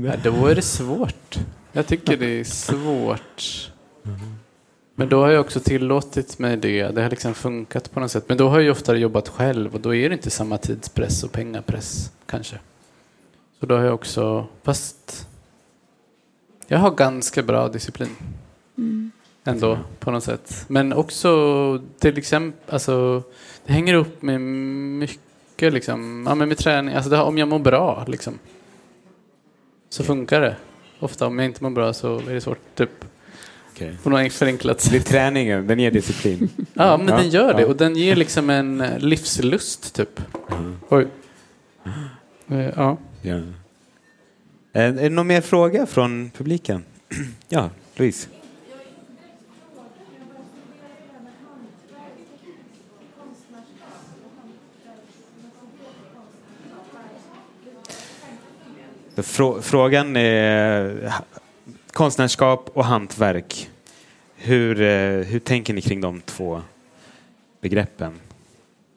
Ja, då är det svårt. Jag tycker det är svårt. Men då har jag också tillåtit mig det. Det har liksom funkat på något sätt. Men då har jag oftare jobbat själv och då är det inte samma tidspress och pengapress kanske. Så då har jag också, fast jag har ganska bra disciplin. Mm. Ändå på något sätt. Men också till exempel, alltså det hänger upp med mycket liksom, ja men med träning, alltså det, om jag mår bra liksom. Så funkar det. Ofta om jag inte mår bra så är det svårt, typ. Okay. På något förenklat sätt. Det är träningen, den ger disciplin. Ja, men Ja, den gör det. ja. Och den ger liksom en eh, livslust, typ. Mm. Oj. Eh, Ja. Ja. Eh, är det någon mer fråga från publiken? Ja, Louise. Frågan är eh, konstnärskap och hantverk. Hur, eh, hur tänker ni kring de två begreppen?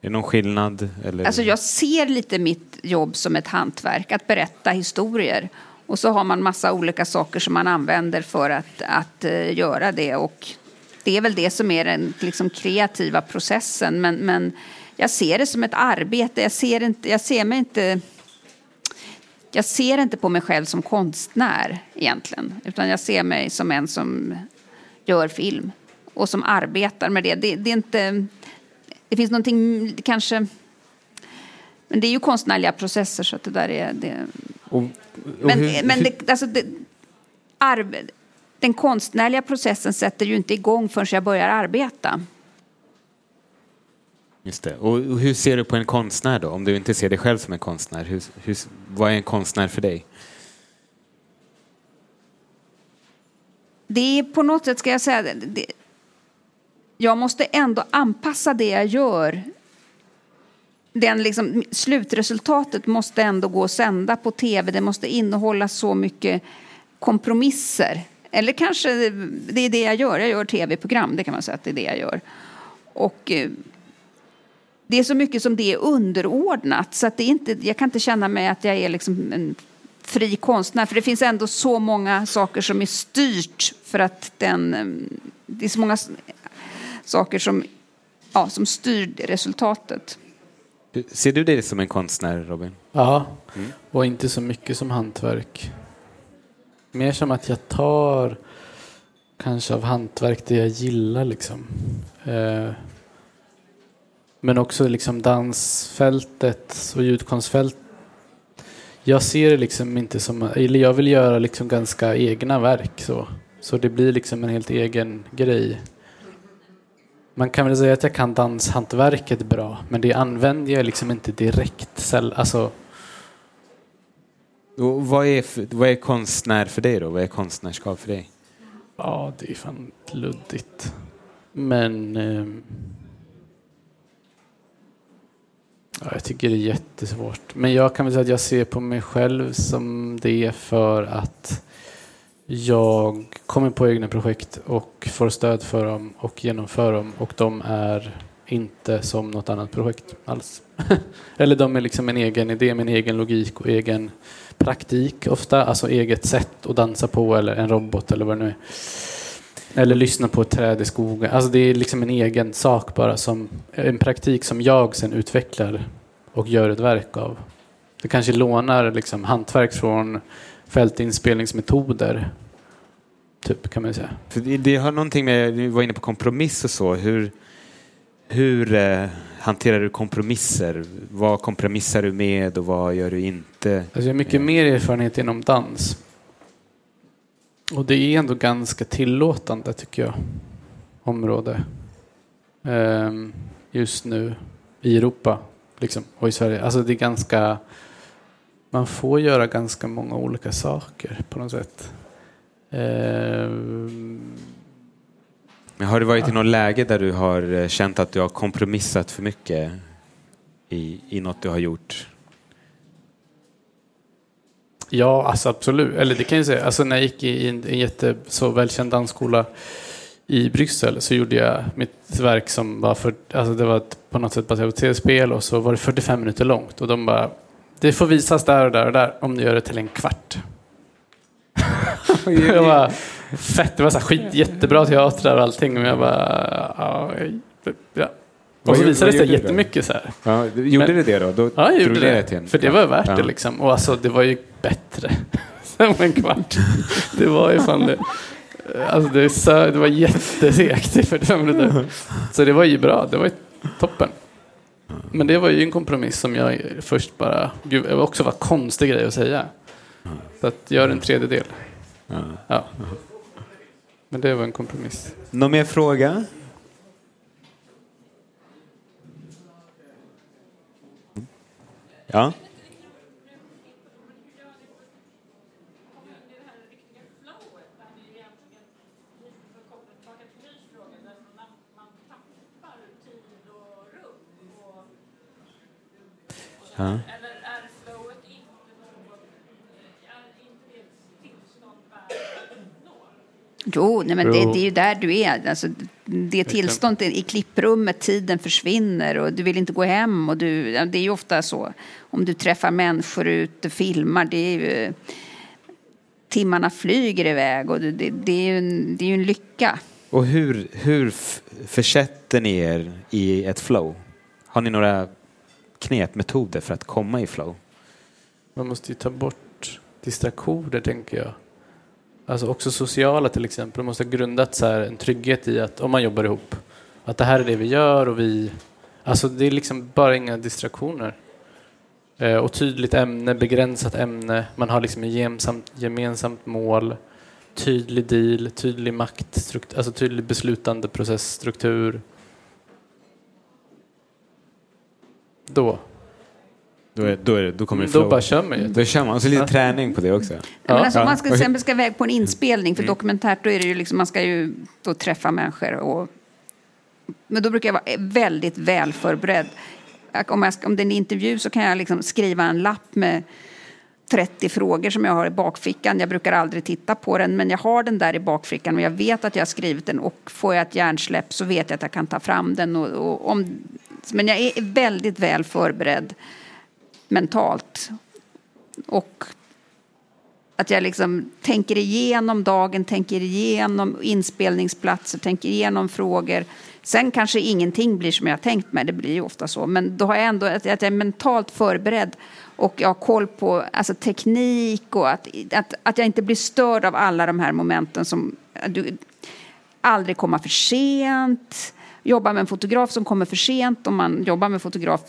Är det någon skillnad? Eller? Alltså jag ser lite mitt jobb som ett hantverk, att berätta historier. Och så har man massa olika saker som man använder för att, att eh, göra det. Och det är väl det som är den liksom, kreativa processen. Men, men jag ser det som ett arbete. Jag ser, inte, jag ser mig inte... Jag ser inte på mig själv som konstnär egentligen. Utan jag ser mig som en som gör film. Och som arbetar med det. Det, det är inte... Det finns någonting kanske... Men det är ju konstnärliga processer så att det där är... Det, och- och men hur- men det, alltså det, arbe, den konstnärliga processen sätter ju inte igång förrän jag börjar arbeta. Just det. Och och hur ser du på en konstnär då? Om du inte ser dig själv som en konstnär, hur, hur, vad är en konstnär för dig? Det är på något sätt, ska jag säga, det, jag måste ändå anpassa det jag gör. Den liksom, slutresultatet måste ändå gå att sända på tv. Det måste innehålla så mycket kompromisser. Eller kanske det är det jag gör. Jag gör tv-program, det kan man säga att det är det jag gör. Och eh, det är så mycket som det är underordnat så att det är inte, jag kan inte känna mig att jag är liksom en fri konstnär för det finns ändå så många saker som är styrt för att den, eh, det är så många saker som, ja, som styr resultatet. Ser du dig som en konstnär, Robin? Ja, Mm. och inte så mycket som hantverk. Mer som att jag tar kanske av hantverk det jag gillar liksom. Eh, men också liksom dansfältet och ljudkonstfält. Jag ser det liksom inte som, eller jag vill göra liksom ganska egna verk så. Så det blir liksom en helt egen grej. Man kan väl säga att jag kan danshantverket bra, men det använder jag liksom inte direkt. Alltså, Och vad, är, vad är konstnär för dig då? Vad är konstnärskap för dig? Ja, det är fan luddigt. Men... ehm, ja, jag tycker det är jättesvårt. Men jag kan väl säga att jag ser på mig själv som det för att jag kommer på egna projekt och får stöd för dem och genomför dem och de är inte som något annat projekt alls. Eller de är liksom en egen idé med en egen logik och egen praktik ofta, alltså eget sätt att dansa på eller en robot eller vad det nu är. Eller lyssna på ett träd i skogen. Alltså det är liksom en egen sak bara som en praktik som jag sen utvecklar och gör ett verk av. Det kanske lånar liksom hantverk från fältinspelningsmetoder. Typ kan man säga. För det, det har någonting med, du var inne på kompromiss och så. Hur, hur eh, hanterar du kompromisser? Vad kompromissar du med och vad gör du inte? Alltså jag har mycket mer erfarenhet inom dans. Och det är ändå ganska tillåtande tycker jag. Område. Ehm, just nu i Europa liksom, och i Sverige. Alltså det är ganska... Man får göra ganska många olika saker på något sätt. Ehm, har du varit i något läge där du har eh, känt att du har kompromissat för mycket i, i något du har gjort? Ja, alltså absolut. Eller det kan jag säga. Alltså när jag gick i en, en jätte så välkänd dansskola i Bryssel så gjorde jag mitt verk som var för, alltså det var på något sätt baserat på tv-spel och så var det 45 minuter långt och de bara det får visas där och där och där om du gör det till en kvart. jag bara, fett, det var så här skit, jättebra teatrar och allting. Och jag bara, ja. Och så Vad visade det sig jättemycket så här. Ja, gjorde Men- det det då? då Ja, jag gjorde det. en För det var värt Ja. det liksom. Och alltså, det var ju bättre än en kvart. Det var ju fan det. Alltså det, sö- det var jättesegt i 45 minuter. Så det var ju bra. Det var ju toppen. Men det var ju en kompromiss som jag först bara... Gud, det var också var konstig grej att säga. Så att gör en tredjedel. Ja. Men det var en kompromiss. Någon mer fråga? Ja. Ja. Eller är flowet inte något, är inte det ett tillstånd värt att nå? Jo, nej, men det, Jo. det är ju där du är. Alltså, det tillståndet i klipprummet, tiden försvinner och du vill inte gå hem. Och du, det är ju ofta så. Om du träffar människor ute, filmar, det är ju... Timmarna flyger iväg och det, det, det, är, ju en, det är ju en lycka. Och hur, hur försätter ni er i ett flow? Har ni några knepmetoder för att komma i flow? Man måste ju ta bort distraktioner, tänker jag. Alltså också sociala till exempel. Man måste ha grundat så här en trygghet i att om man jobbar ihop, att det här är det vi gör och vi... Alltså det är liksom bara inga distraktioner. Eh, och tydligt ämne, begränsat ämne. Man har liksom ett gemensamt, gemensamt mål, tydlig deal, tydlig maktstruktur, alltså tydlig beslutande processstruktur. Då, Då, är, då, är det, då kommer det då flow. bara kör man ju. Då kör man. Och så lite Ja. träning på det också. Ja, men alltså, om man ska, hur- sen ska iväg på en inspelning för dokumentärt, då är det ju liksom, man ska ju då träffa människor. Och, men då brukar jag vara väldigt väl förberedd. Om, jag ska, om det är en intervju så kan jag liksom skriva en lapp med 30 frågor som jag har i bakfickan. Jag brukar aldrig titta på den, men jag har den där i bakfickan och jag vet att jag har skrivit den och får jag ett hjärnsläpp så vet jag att jag kan ta fram den. Och, och om, men jag är väldigt väl förberedd mentalt. Och att jag liksom tänker igenom dagen, tänker igenom inspelningsplatser, tänker igenom frågor. Sen kanske ingenting blir som jag har tänkt mig, det blir ju ofta så. Men då har jag ändå att att jag är mentalt förberedd och jag har koll på alltså, teknik och att, att, att jag inte blir störd av alla de här momenten som du, aldrig komma för sent, jobba med en fotograf som kommer för sent. Om man jobbar med fotograf,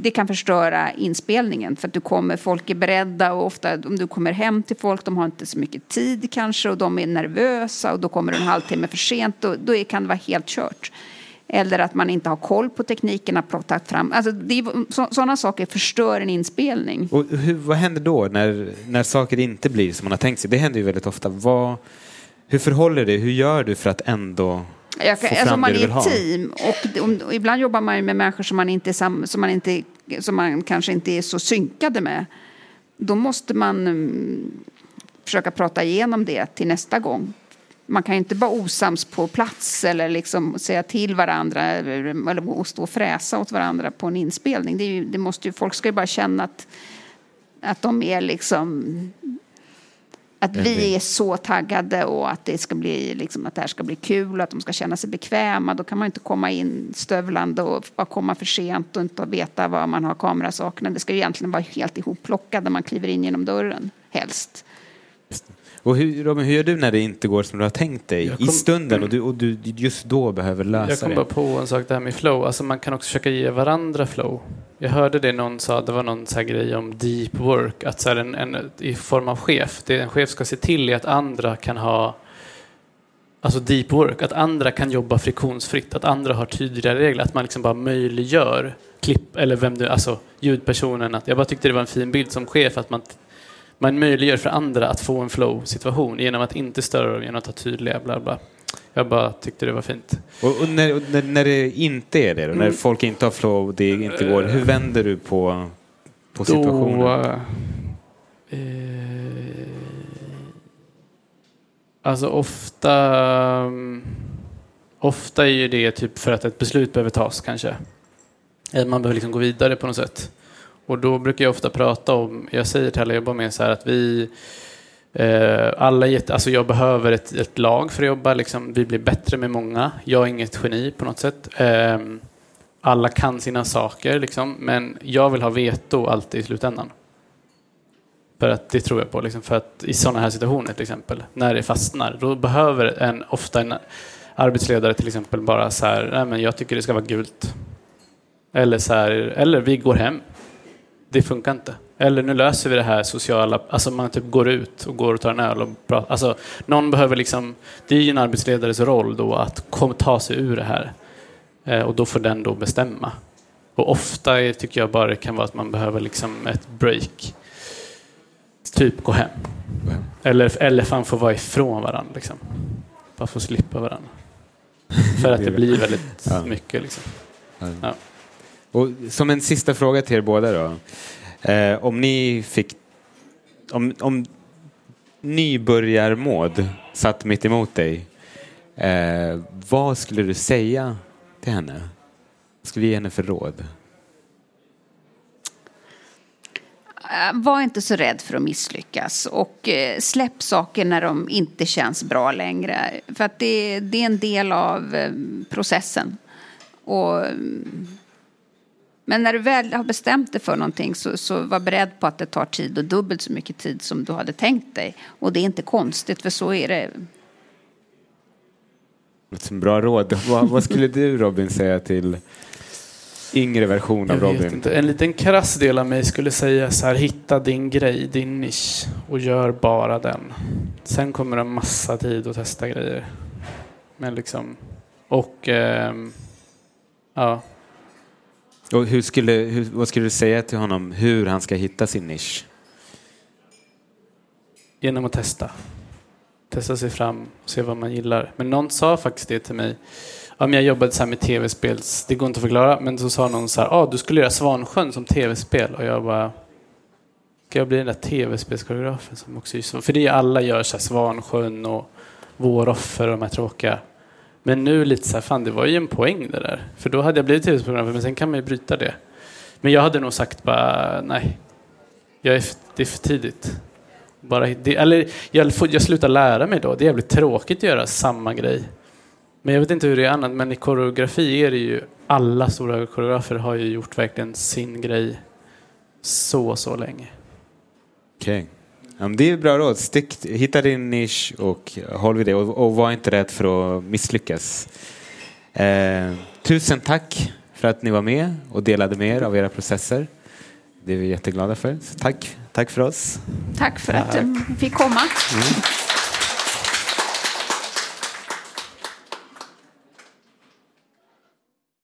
det kan förstöra inspelningen för att du kommer, folk är beredda och ofta om du kommer hem till folk, de har inte så mycket tid kanske och de är nervösa och då kommer du en halvtimme för sent och då kan det vara helt kört. Eller att man inte har koll på tekniken, har fram. Alltså det är, så, sådana saker förstör en inspelning. Och hur, vad händer då när, när saker inte blir som man har tänkt sig? Det händer ju väldigt ofta. Vad, hur förhåller det? Hur gör du för att ändå jag kan, alltså om man är ett team och, om, och ibland jobbar man ju med människor som man, inte sam, som, man inte, som man kanske inte är så synkade med. Då måste man mm, försöka prata igenom det till nästa gång. Man kan ju inte vara osams på plats eller liksom säga till varandra eller, eller stå och fräsa åt varandra på en inspelning. Det ju, det måste ju, folk ska ju bara känna att, att de är liksom att vi är så taggade och att det ska bli liksom, att det här ska bli kul och att de ska känna sig bekväma. Då kan man inte komma in stövlande och bara komma för sent och inte veta var man har kamerasakerna. Det ska ju egentligen vara helt ihopplockat när man kliver in genom dörren, helst. Och hur, Robin, hur gör du när det inte går som du har tänkt dig Jag i kom- stunden och du, och du just då behöver Jag lösa kom det? bara på en sak, det här med flow. Alltså man kan också försöka ge varandra flow. Jag hörde det någon sa, det var någon så här grej om deep work, att så en, en, i form av chef, det en chef ska se till är att andra kan ha Alltså deep work, att andra kan jobba friktionsfritt, att andra har tydliga regler, att man liksom bara möjliggör klipp, eller vem du, alltså ljudpersonen. Att, jag bara tyckte det var en fin bild som chef, att man, man möjliggör för andra att få en flow-situation genom att inte störa dem, genom att ha tydliga bla bla. Jag bara tyckte det var fint. Och, och när, och när, när det inte är det, då, när Mm. folk inte har flow det inte går, hur vänder du på, på situationen? Då, eh, alltså ofta, mm, ofta är ju det typ för att ett beslut behöver tas kanske. Man behöver liksom gå vidare på något sätt. Och då brukar jag ofta prata om, jag säger till alla jag jobbar med så här att vi Eh, alla alltså jag behöver ett, ett lag för att jobba. Liksom. Vi blir bättre med många. Jag är inget geni på något sätt. Eh, alla kan sina saker, liksom. men jag vill ha veto alltid i slutändan. För att det tror jag på. Liksom, för att i sådana här situationer till exempel, när det fastnar, då behöver en, ofta en arbetsledare till exempel bara så här, nej men jag tycker det ska vara gult. Eller så här, eller vi går hem. Det funkar inte. Eller nu löser vi det här sociala, alltså man typ går ut och går och tar en öl och pratar. Alltså någon behöver liksom, det är ju en arbetsledares roll då att kom, ta sig ur det här. Eh, och då får den då bestämma. Och ofta är, tycker jag bara det kan vara att man behöver liksom ett break. Typ gå hem. Eller, eller fan få vara ifrån varandra. Liksom. Bara få slippa varandra. För att det blir väldigt mycket. Liksom. Ja. Och som en sista fråga till er båda då. Eh, om ni fick... Om, om nybörjarmåd satt mitt emot dig, eh, vad skulle du säga till henne? Vad skulle du ge henne för råd? Eh, var inte så rädd för att misslyckas och eh, släpp saker när de inte känns bra längre. För att det, det är en del av eh, processen. Och, mm, men när du väl har bestämt dig för någonting så, så var beredd på att det tar tid och dubbelt så mycket tid som du hade tänkt dig. Och det är inte konstigt för så är det. Som bra råd. vad, vad skulle du Robin säga till yngre version av Robin? inte. En liten krass del av mig skulle säga så här, hitta din grej, din nisch och gör bara den. Sen kommer det en massa tid att testa grejer. Men liksom, och ehm, ja, och hur skulle, hur, vad skulle du säga till honom hur han ska hitta sin nisch? genom att testa. Testa sig fram och se vad man gillar. Men någon sa faktiskt det till mig. Ja, men jag jobbade så här med tv-spels, det går inte att förklara, men så sa någon så här, ah, du skulle göra Svansjön som tv-spel. Och jag bara, ska jag bli den där tv-spelskoreografen som också? För det är alla gör så här Svansjön och Våroffer och de här tråkiga. Men nu lite så här, fan det var ju en poäng det där. För då hade jag blivit tv-programmet, men sen kan man ju bryta det. Men jag hade nog sagt bara, nej, jag är, det är för tidigt. Bara, det, eller jag, får, jag slutar lära mig då. Det är jävligt tråkigt att göra samma grej. Men jag vet inte hur det är annat, men i koreografi är det ju alla stora koreografer har ju gjort verkligen sin grej så, så länge. Okej. Ja, det är bra råd. Stick, hitta din nisch och håll vid det. Och, och var inte rädd för att misslyckas. Eh, tusen tack för att ni var med och delade med er av era processer. Det är vi jätteglada för. Så tack, tack för oss. Tack för att du fick komma. Mm.